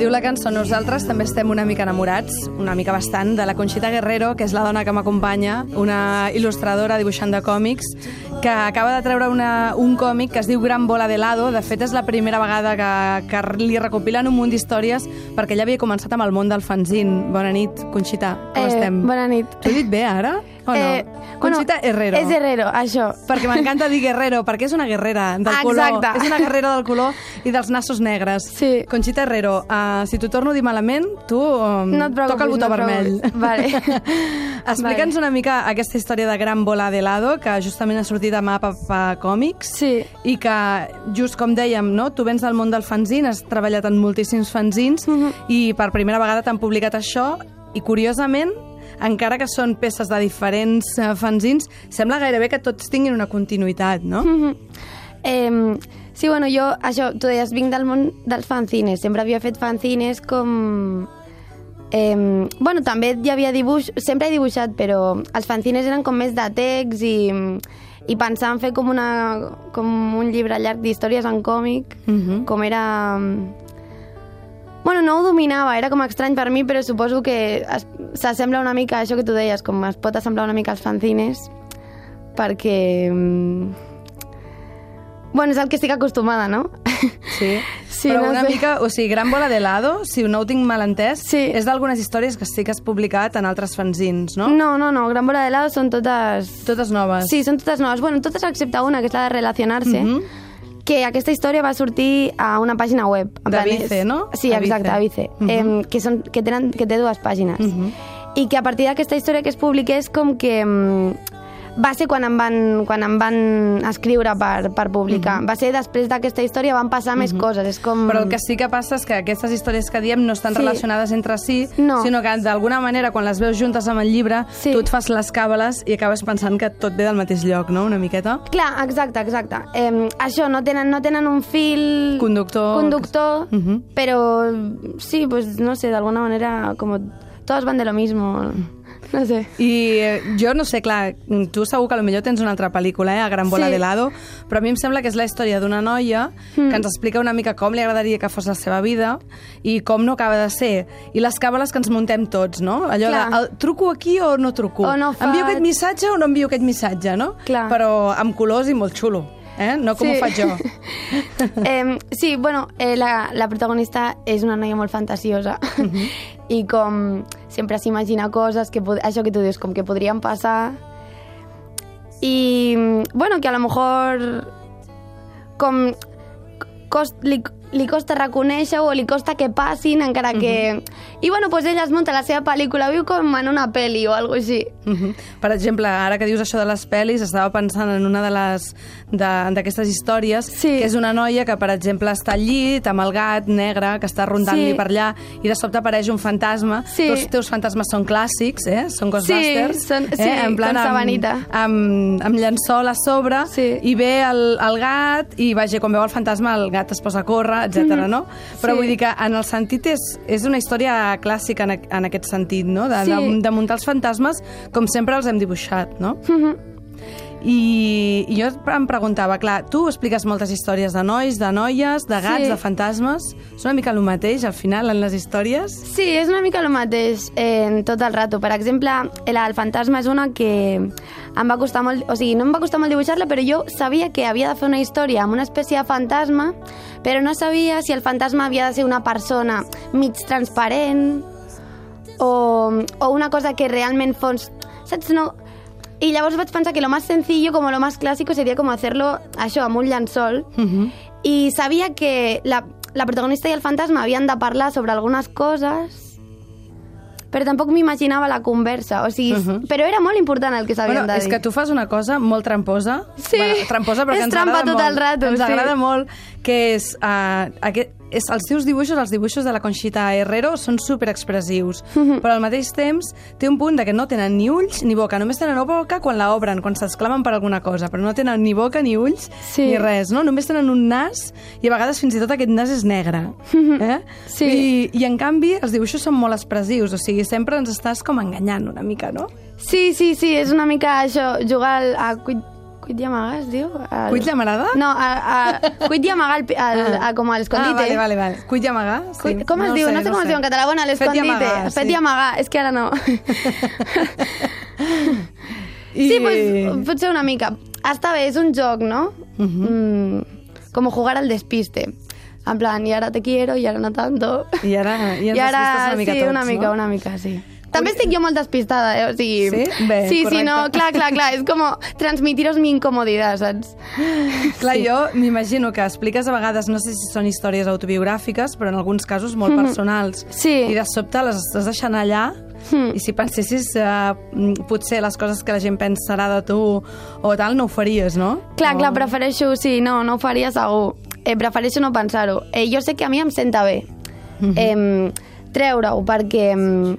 diu la cançó, nosaltres també estem una mica enamorats, una mica bastant, de la Conxita Guerrero, que és la dona que m'acompanya, una il·lustradora, dibuixant de còmics, que acaba de treure una, un còmic que es diu Gran Bola de Lado. De fet, és la primera vegada que, que li recopilen un munt d'històries perquè ella havia començat amb el món del fanzine. Bona nit, Conxita, com Eh, estem? bona nit. T'ho he dit bé, ara? O no? Eh, Conxita bueno, Herrero. És Herrero, això. Perquè m'encanta dir guerrero, perquè és una guerrera del color. Exacte. És una guerrera del color i dels nassos negres. Sí. Conxita Herrero, uh, si t'ho torno a dir malament, tu um, No toca el botó no vermell. Vale. Explica'ns Vale. una mica aquesta història de Gran Bola de Lado, que justament ha sortit a Mapa pa Còmics, Sí. i que, just com dèiem, no? tu vens del món del fanzine, has treballat en moltíssims fanzins, Mhm. i per primera vegada t'han publicat això, i curiosament, encara que són peces de diferents eh, fanzins, sembla gairebé que tots tinguin una continuïtat, no? Mhm. Eh, sí, bueno, jo, això, tu deies, vinc del món dels fanzines. Sempre havia fet fanzines com... Eh, bueno, també hi havia dibuix... Sempre he dibuixat, però els fanzines eren com més de text i, i pensar en fer com, una, com un llibre llarg d'històries en còmic, Mhm. com era... Bueno, no ho dominava, era com estrany per mi, però suposo que s'assembla una mica a això que tu deies, com es pot assemblar una mica als fanzines, perquè... mm, Bueno, és el que estic acostumada, no? Sí, Sí, però no una sé. mica, o sigui, Gran Bola de Lado, si no ho tinc mal entès, Sí. és d'algunes històries que sí que has publicat en altres fanzins, no? No, no, no, Gran Bola de Lado són totes... Totes noves. Sí, són totes noves. Bueno, totes excepte una, que és la de Relacionarse, Mhm. Que aquesta història va sortir a una pàgina web. En De Vice, no? Sí, A exacte, a Vice. Mhm. eh, que, són, que, tenen, que té dues pàgines. Mhm. I que a partir d'aquesta història que es publiqués com que... mm, va ser quan em van, quan em van escriure per, per publicar. Va ser després d'aquesta història van passar més coses. És com... Però el que sí que passa és que aquestes històries que diem no estan Sí. relacionades entre si, No. sinó que d'alguna manera quan les veus juntes amb el llibre, Sí. tu et fas les càbales i acabes pensant que tot ve del mateix lloc, no?, una miqueta. Clar, exacte, exacte. Eh, això, no tenen, no tenen un fil... Conductor. Conductor, Mhm. però sí, pues no sé, d'alguna manera como todos van de lo mismo. No sé. I eh, jo no sé, clar, tu segur que potser tens una altra pel·lícula, eh, a Gran Bola Sí. de Lado, però a mi em sembla que és la història d'una noia Mm. que ens explica una mica com li agradaria que fos la seva vida i com no acaba de ser. I les càbales que ens muntem tots, no? Allò Clar. de, el, truco aquí o no truco? O no Envio faig- aquest missatge o no envio aquest missatge, no? Clar. Però amb colors i molt xulo, eh? No com Sí. ho faig jo. eh, sí, bueno, eh, la, la protagonista és una noia molt fantasiosa Mhm. i com sempre s'imagina coses, que això que tu dius, com que podrien passar i, bueno, que a lo mejor com cost, li costa reconèixer o li costa que passin, encara que... I bueno, pues ella es munta la seva pel·lícula, viu com en una pel·li o alguna així. Mhm. Per exemple, ara que dius això de les pel·lis, estava pensant en una de les de- d'aquestes històries, Sí. que és una noia que, per exemple, està al llit amb el gat negre, que està rondant-li Sí. per allà, i de sobte apareix un fantasma. Sí. Tots els teus fantasmes són clàssics, eh? Són Ghostbusters. són- sí, eh? en plan, com amb, sabanita. amb, amb llençol a sobre, Sí. i ve el, el gat, i vaja, quan veu el fantasma, el gat es posa a córrer, etc. no? Però Sí. vull dir que en el sentit és, és una història clàssica en, en aquest sentit, no? De, Sí. de, de muntar els fantasmes com sempre els hem dibuixat, no? Mhm. I, I jo em preguntava, clar, tu expliques moltes històries de nois, de noies, de gats, Sí. de fantasmes. És una mica el mateix, al final, en les històries? Sí, és una mica el mateix eh, tot el rato. Per exemple, el, el fantasma és una que em va costar molt... O sigui, no em va costar molt dibuixar-la, però jo sabia que havia de fer una història amb una espècie de fantasma, però no sabia si el fantasma havia de ser una persona mig transparent o, o una cosa que realment fos... Saps? No... I llavors vaig pensar que lo más sencillo, como lo más clásico, sería como hacerlo això, amb un llençol. Uh -huh. I sabia que la, la protagonista i el fantasma havien de parlar sobre algunes coses, però tampoc m'imaginava la conversa. O sigui, uh Mhm. -huh. Però era molt important el que s'havien Bueno, de és dir. que tu fas una cosa molt tramposa. Sí. Bueno, tramposa perquè És ens trampa tot molt. el rato, Ens sí. agrada molt, que és... Uh, aquest, és els teus dibuixos, els dibuixos de la Conxita Herrero, són superexpressius, Mhm. però al mateix temps té un punt de que no tenen ni ulls ni boca, només tenen boca quan la obren, quan s'exclamen per alguna cosa, però no tenen ni boca ni ulls Sí. ni res, no? Només tenen un nas i a vegades fins i tot aquest nas és negre. Eh? Sí. I, I en canvi els dibuixos són molt expressius, o sigui, sempre ens estàs com enganyant una mica, no? Sí, sí, sí, és una mica això, jugar a Cuit i amagar, es diu? El... Cuit i amarada? No, a, a, cuit i amagar, al, al, a, com a l'escondite. Ah, vale, vale, vale. Cuit i amagar? Sí. Cuit, com es diu? no sé com es diu en català. Bueno, a Fet i l'escondite. amagar, sí. i. És que ara no. I... Sí, pues, potser una mica. Està bé, és un joc, no? mm, como jugar al despiste. En plan, y ahora te quiero, y ahora no tanto. I ara, i I ara, una mica sí, tots, una mica, no? una mica, sí. També estic jo molt despistada, eh? O sigui, Sí? Bé, sí, sí, no, correcte. clar, clar, clar, és com transmitiros mi incomodidad, saps? Clar, jo m'imagino que expliques a vegades, no sé si són històries autobiogràfiques, però en alguns casos molt personals. Sí. I de sobte les estàs deixant allà Hmm. i si pensessis uh, potser les coses que la gent pensarà de tu o tal, no ho faries, no? Clar, o... clar, prefereixo, sí, no, no ho faria segur. Eh, prefereixo no pensar-ho. Eh, jo sé que a mi em senta bé Mhm. eh, treure-ho, perquè eh,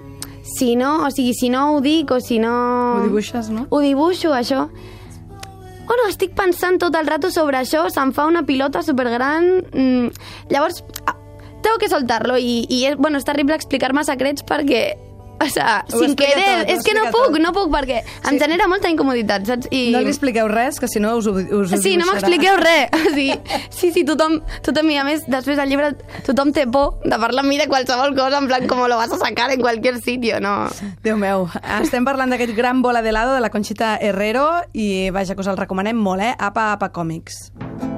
si no, o sigui, si no ho dic o si no... Ho dibuixes, no? Ho dibuixo, això. Bueno, estic pensant tot el rato sobre això, se'm fa una pilota supergran... Mm, llavors, ah, tengo que soltarlo i, i és, bueno, és terrible explicar-me secrets perquè o sea, sin querer, tot, és que no puc, tot. no puc perquè em Sí. genera molta incomoditat, saps? I... No li expliqueu res, que si no us ho, us ho Sí, no m'expliqueu res. O sigui, sí, sí, tothom, tothom, i a més, després del llibre, tothom té por de parlar amb mi de qualsevol cosa, en plan, com lo vas a sacar en cualquier sitio, no? Déu meu, estem parlant d'aquest gran bola de lado de la Conxita Herrero i vaja, que us el recomanem molt, eh? Apa, apa, còmics. Por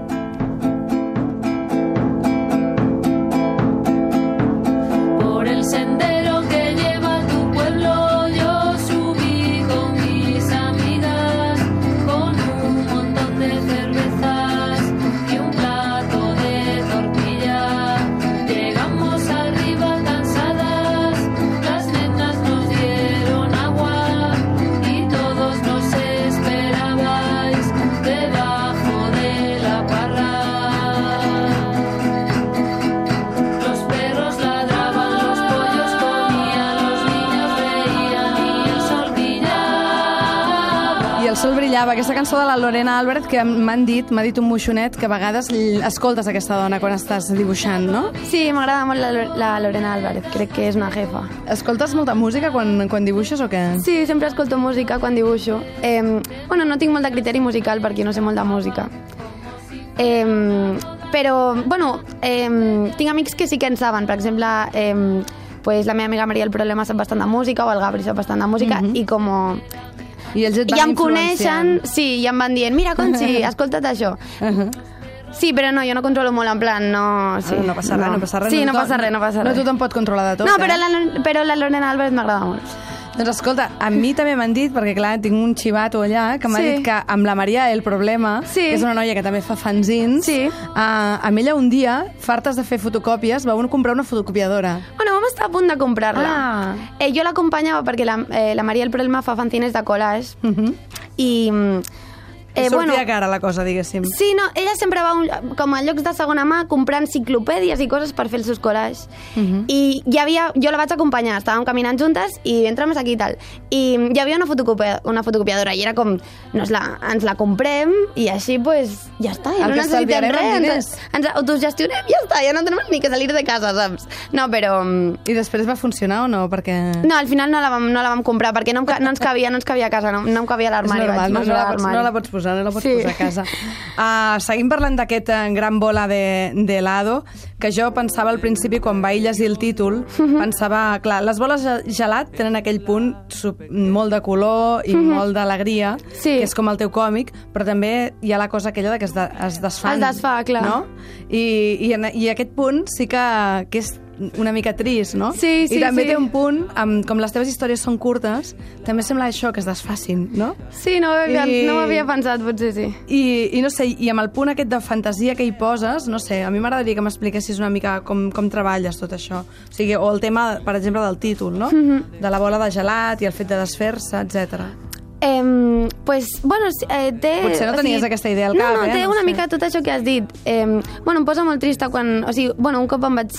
brillava, aquesta cançó de la Lorena Álvarez que m'han dit, m'ha dit un moixonet que a vegades escoltes aquesta dona quan estàs dibuixant, no? Sí, m'agrada molt la, la Lorena Álvarez, crec que és una jefa. Escoltes molta música quan, quan dibuixes o què? Sí, sempre escolto música quan dibuixo. Eh, bueno, no tinc molt de criteri musical perquè no sé molt de música. Eh, però, bueno, eh, tinc amics que sí que en saben. Per exemple, eh, pues la meva amiga Maria el Problema sap bastant de música o el Gabri sap bastant de música Mhm. i com... I ells et van Ja em coneixen, sí, i em van dient, mira, Conchi, escolta't això. Uh -huh. Sí, però no, jo no controlo molt, en plan, no... Sí, Sí, no passa res, no, passa res. Sí, no, tothom- passa res, no passa res. No tothom pot controlar de tot, no, eh? però, la, però la Lorena Álvarez m'agrada molt. Doncs escolta, a mi també m'han dit, perquè clar, tinc un xivato allà, que m'ha Sí. dit que amb la Maria el problema, Sí. que és una noia que també fa fanzins, Sí. uh, amb ella un dia, fartes de fer fotocòpies, vau comprar una fotocopiadora. Vam estar a punt de comprar-la. Ah. Eh, jo l'acompanyava perquè la, eh, la Maria el Problema fa fanzines de collage Uh -huh. i... mm, Eh, sortia bueno, cara la cosa, diguéssim. Sí, no, ella sempre va un, com a llocs de segona mà comprant enciclopèdies i coses per fer els seus collages. Mhm. I hi havia, jo la vaig acompanyar, estàvem caminant juntes i entramos aquí i tal. I hi havia una, fotocopia, una fotocopiadora i era com, nos la, ens la comprem i així, pues, ja està, ja El no necessitem res. en Ens, ens autogestionem, ja està, ja no tenim ni que salir de casa, saps? No, però... mm, I després va funcionar o no? Perquè... No, al final no la vam, no la vam comprar perquè no, em no ens cabia, no ens cabia a casa, no, no em cabia l'armari. no, no, posar la pots, no la pots posar, no la pots Sí. posar a casa. Uh, seguim parlant d'aquest uh, gran bola de, de helado, que jo pensava al principi, quan vaig llegir el títol, Mhm. pensava, clar, les boles gelat tenen aquell punt sub, molt de color i molt d'alegria, Mhm. Sí. que és com el teu còmic, però també hi ha la cosa aquella de que es, de, es desfan. Es desfà, clar. No? I, i, en, I aquest punt sí que, que és una mica trist, no? Sí, sí, I també sí. té un punt, amb, com les teves històries són curtes, també sembla això, que es desfacin, no? Sí, no ho havia, I- no ho havia pensat, potser sí. I, I no sé, i amb el punt aquest de fantasia que hi poses, no sé, a mi m'agradaria que m'expliquessis una mica com, com treballes tot això. O sigui, o el tema, per exemple, del títol, no? Mhm. De la bola de gelat i el fet de desfer-se, etc. Eh, pues, bueno, eh, té... Potser no o tenies aquesta idea al no, cap, no, eh? té No una sé. mica tot això que has dit. Eh, bueno, em posa molt trista quan... O sigui, bueno, un cop em vaig...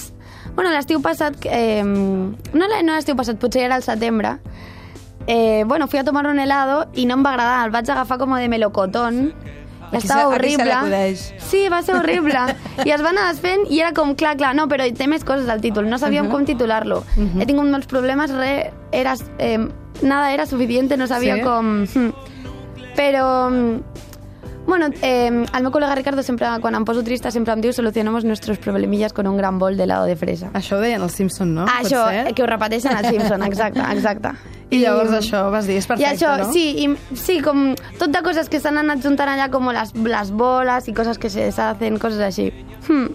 Bueno, l'estiu passat... Eh, no no l'estiu passat, potser era el setembre. Eh, bueno, fui a tomar un helado i no em va agradar. El vaig agafar com de melocotón. I A qui estava horrible. Sí, va ser horrible. I es va anar desfent i era com, clar, clar, no, però té més coses al títol. No sabíem Mhm. com titular-lo. He tingut molts problemes, re, era, eh, nada era suficiente, no sabia Sí? com... hmm. Però... Bueno, eh, el meu col·lega Ricardo sempre, quan em poso trista, sempre em diu solucionamos nuestros problemillas con un gran bol de helado de fresa. Això ho deien els Simpson, no? Ah, això, que ho repeteixen als Simpson, exacte, exacte. I llavors això vas dir, és I perfecte, això, no? sí, i, sí, com tot de coses que s'han anat juntant allà, com les, les boles i coses que se deshacen, coses així. Hmm.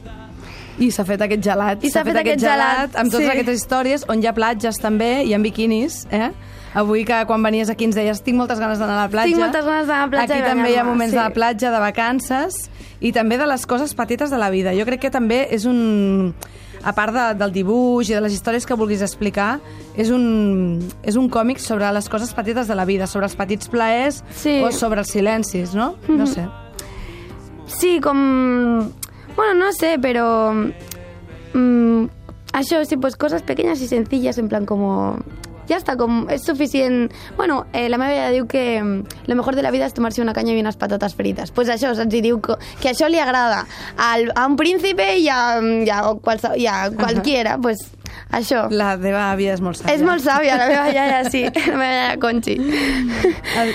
I s'ha fet aquest gelat. I s'ha fet aquest gelat, amb totes sí. aquestes històries, on hi ha platges també, i en biquinis, eh? Avui que quan venies aquí ens deies tinc moltes ganes d'anar a la platja. Tinc moltes ganes d'anar a la platja Aquí i també hi ha moments sí. de la platja, de vacances, i també de les coses petites de la vida. Jo crec que també és un... A part de, del dibuix i de les històries que vulguis explicar, és un, és un còmic sobre les coses petites de la vida, sobre els petits plaers Sí. o sobre els silencis, no? No sé. Sí, com... Bueno, no sé, pero... mm, això, sí, pues cosas pequeñas y sencillas, en plan como... Ya está, com, és suficient... Bueno, eh, la meva iaia diu que mm, lo mejor de la vida és tomar-se una canya i unes patates frites. Pues això, saps? I diu que, que això li agrada al, a un príncipe i a, i a, qualse, i a qualquiera. Pues això. La teva àvia és molt sàvia. És molt sàvia, la meva iaia, sí. La meva iaia Conchi.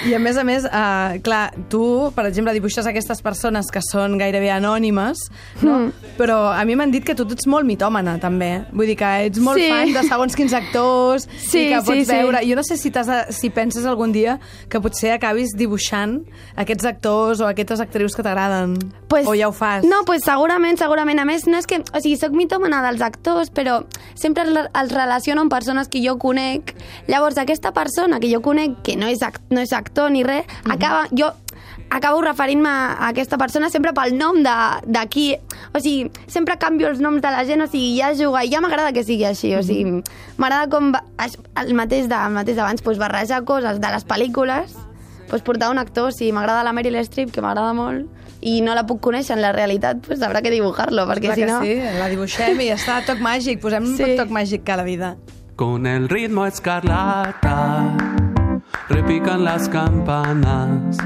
I a més a més, uh, clar, tu, per exemple, dibuixes aquestes persones que són gairebé anònimes, no? Mm. però a mi m'han dit que tu ets molt mitòmana, també. Vull dir que ets molt Sí. fan de segons quins actors Sí, i que sí, pots sí. veure... Jo no sé si, t'has de, si penses algun dia que potser acabis dibuixant aquests actors o aquestes actrius que t'agraden. Pues, o ja ho fas. No, pues segurament, segurament. A més, no és que... O sigui, soc mitòmana dels actors, però sempre els, relaciono amb persones que jo conec. Llavors, aquesta persona que jo conec, que no és, act, no és actor ni res, acaba... Jo acabo referint-me a aquesta persona sempre pel nom qui... O sigui, sempre canvio els noms de la gent, o sigui, ja juga, i ja m'agrada que sigui així, o sigui, m'agrada com el mateix de- el mateix d'abans, pues, barrejar coses de les pel·lícules, pues, portar un actor, si m'agrada la Meryl Streep, que m'agrada molt, i no la puc conèixer en la realitat, pues habrà que dibujar-lo, perquè Clar si no... sí, la dibuixem i ja està, toc màgic, posem Sí. un toc màgic cada vida. Con el ritmo escarlata repican las campanas,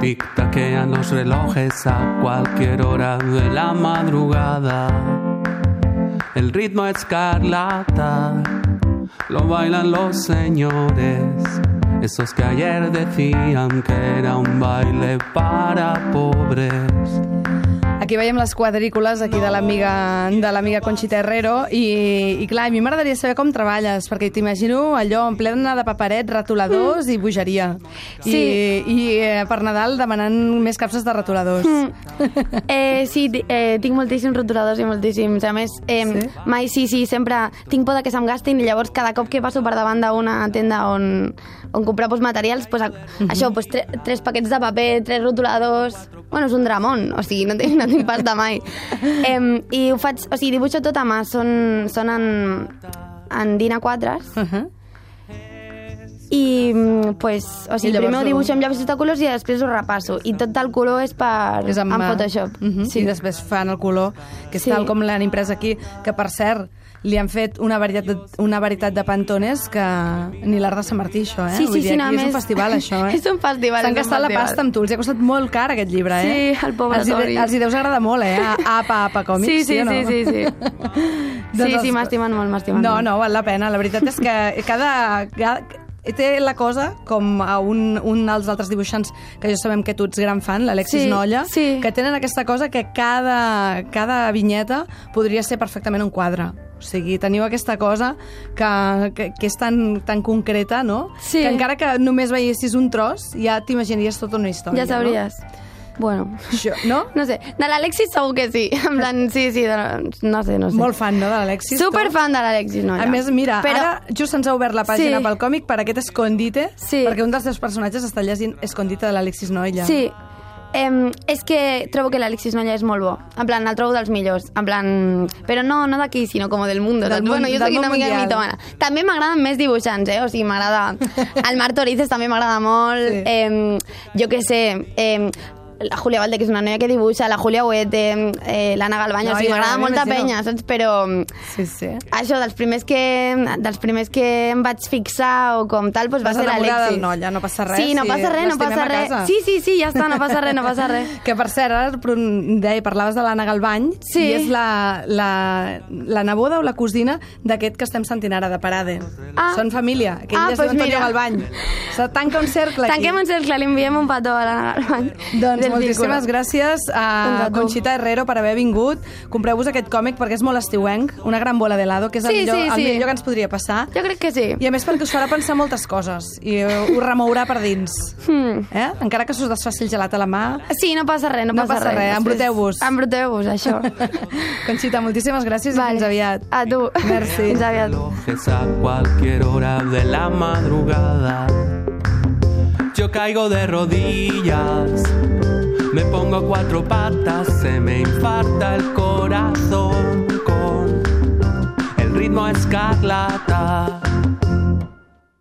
tic-taquean los relojes a cualquier hora de la madrugada. El ritmo escarlata lo bailan los señores, esos que ayer decían que era un baile para pobres. Aquí veiem les quadrícules aquí de l'amiga de l'amiga Conxita Herrero i, i clar, a mi m'agradaria saber com treballes perquè t'imagino allò en plena de paperet, retoladors i bogeria. Sí. I, i eh, per Nadal demanant més capses de retoladors. Eh, sí, eh, tinc moltíssims rotuladors i moltíssims. A més, eh, Sí? mai sí, sí, sempre tinc por de que se'm gastin i llavors cada cop que passo per davant d'una tenda on, on comprar pues, materials, pues, a, això, pues, tre, tres paquets de paper, tres rotuladors... Bueno, és un dramón, o sigui, no tinc, no tinc pasta mai. Eh, I ho faig, o sigui, dibuixo tot a mà, són, són en, en DIN A4 Uh -huh. i pues, o sigui, llavors primer ho dibuixo amb llavis de colors i després ho repasso. I tot el color és per, És amb mà. Photoshop. Uh -huh. sí. I després fan el color, que és Sí. tal com l'han imprès aquí, que per cert, li han fet una varietat de, una varietat de pantones que ni l'Art de Sant Martí, això, eh? Sí, Vull sí, dir, sí, aquí no, és un festival, això, eh? És un festival, S'han gastat la pasta amb tu, els ha costat molt car aquest llibre, eh? Sí, el pobre els, Tori. els hi deus agradar molt, eh? Apa, Apa Còmics, Sí, sí, o no? sí, sí, sí. Doncs sí, sí, els- m'estimen molt, m'estimen No, molt. no, val la pena. La veritat és que cada, cada té la cosa com a un, un dels altres dibuixants que jo sabem que tu ets gran fan, l'Alexis Sí, Nolla, sí. que tenen aquesta cosa que cada, cada vinyeta podria ser perfectament un quadre. O sigui, teniu aquesta cosa que, que, que és tan, tan concreta, no? Sí. Que encara que només veiessis un tros, ja t'imaginaries tota una història, Ja sabries. Bueno, No? Això, no? no sé, de l'Alexis segur que sí. En plan, sí, sí, de, no sé, no sé. Molt fan, no, de l'Alexis? Super fan de l'Alexis Nolla. A més, mira, Però, ara just se'ns ha obert la pàgina Sí. pel còmic per aquest Escondite, Sí. perquè un dels seus personatges està llegint Escondite de l'Alexis Noilla. Sí, Em, és que trobo que l'Alexis Nolla és molt bo. En plan, el trobo dels millors. En plan... Però no, no d'aquí, sinó com del mundo. Del món- bueno, jo del soc una mica mitòmana. També m'agraden més dibuixants, eh? O sigui, m'agrada... El Marc Torices també m'agrada molt. Sí. Em, jo què sé... Em, la Julia Valde, que és una noia que dibuixa, la Julia Huete, eh, l'Anna Galbaño, o sigui, Noia, m'agrada molta penya, saps? Però Sí, sí. això, dels primers que, dels primers que em vaig fixar o com tal, doncs va ser l'Alexis. del Nolla, no passa res, Sí, no passa res, no l'estimem passa res. Sí, sí, sí, ja està, no passa res, no passa res. Que per cert, ara deia, parlaves de l'Anna Galbany Sí. i és la, la, la neboda o la cosina d'aquest que estem sentint ara, de Parade. Ah. Són família, que ell Ah, és pues Antonio mira. Galbany. Se tanca un cercle aquí. Tanquem un cercle, li enviem un petó a l'Anna Galvany. Doncs moltíssimes gràcies a. Conxita Herrero per haver vingut. Compreu-vos aquest còmic perquè és molt estiuenc, una gran bola d'helado, que és el, Sí, millor, sí, el sí. millor que ens podria passar. Jo crec que sí. I a més perquè us farà pensar moltes coses i us remourà per dins. Hmm. Eh? Encara que s'us desfaci el gelat a la mà. Sí, no passa res, no, No passa res, embruteu-vos. Embruteu-vos, això. Conxita, moltíssimes gràcies i fins aviat. A tu. Merci. Fins aviat. a cualquier hora de la madrugada. Yo caigo de rodillas, me pongo a cuatro patas, se me infarta el corazón con el ritmo escarlata.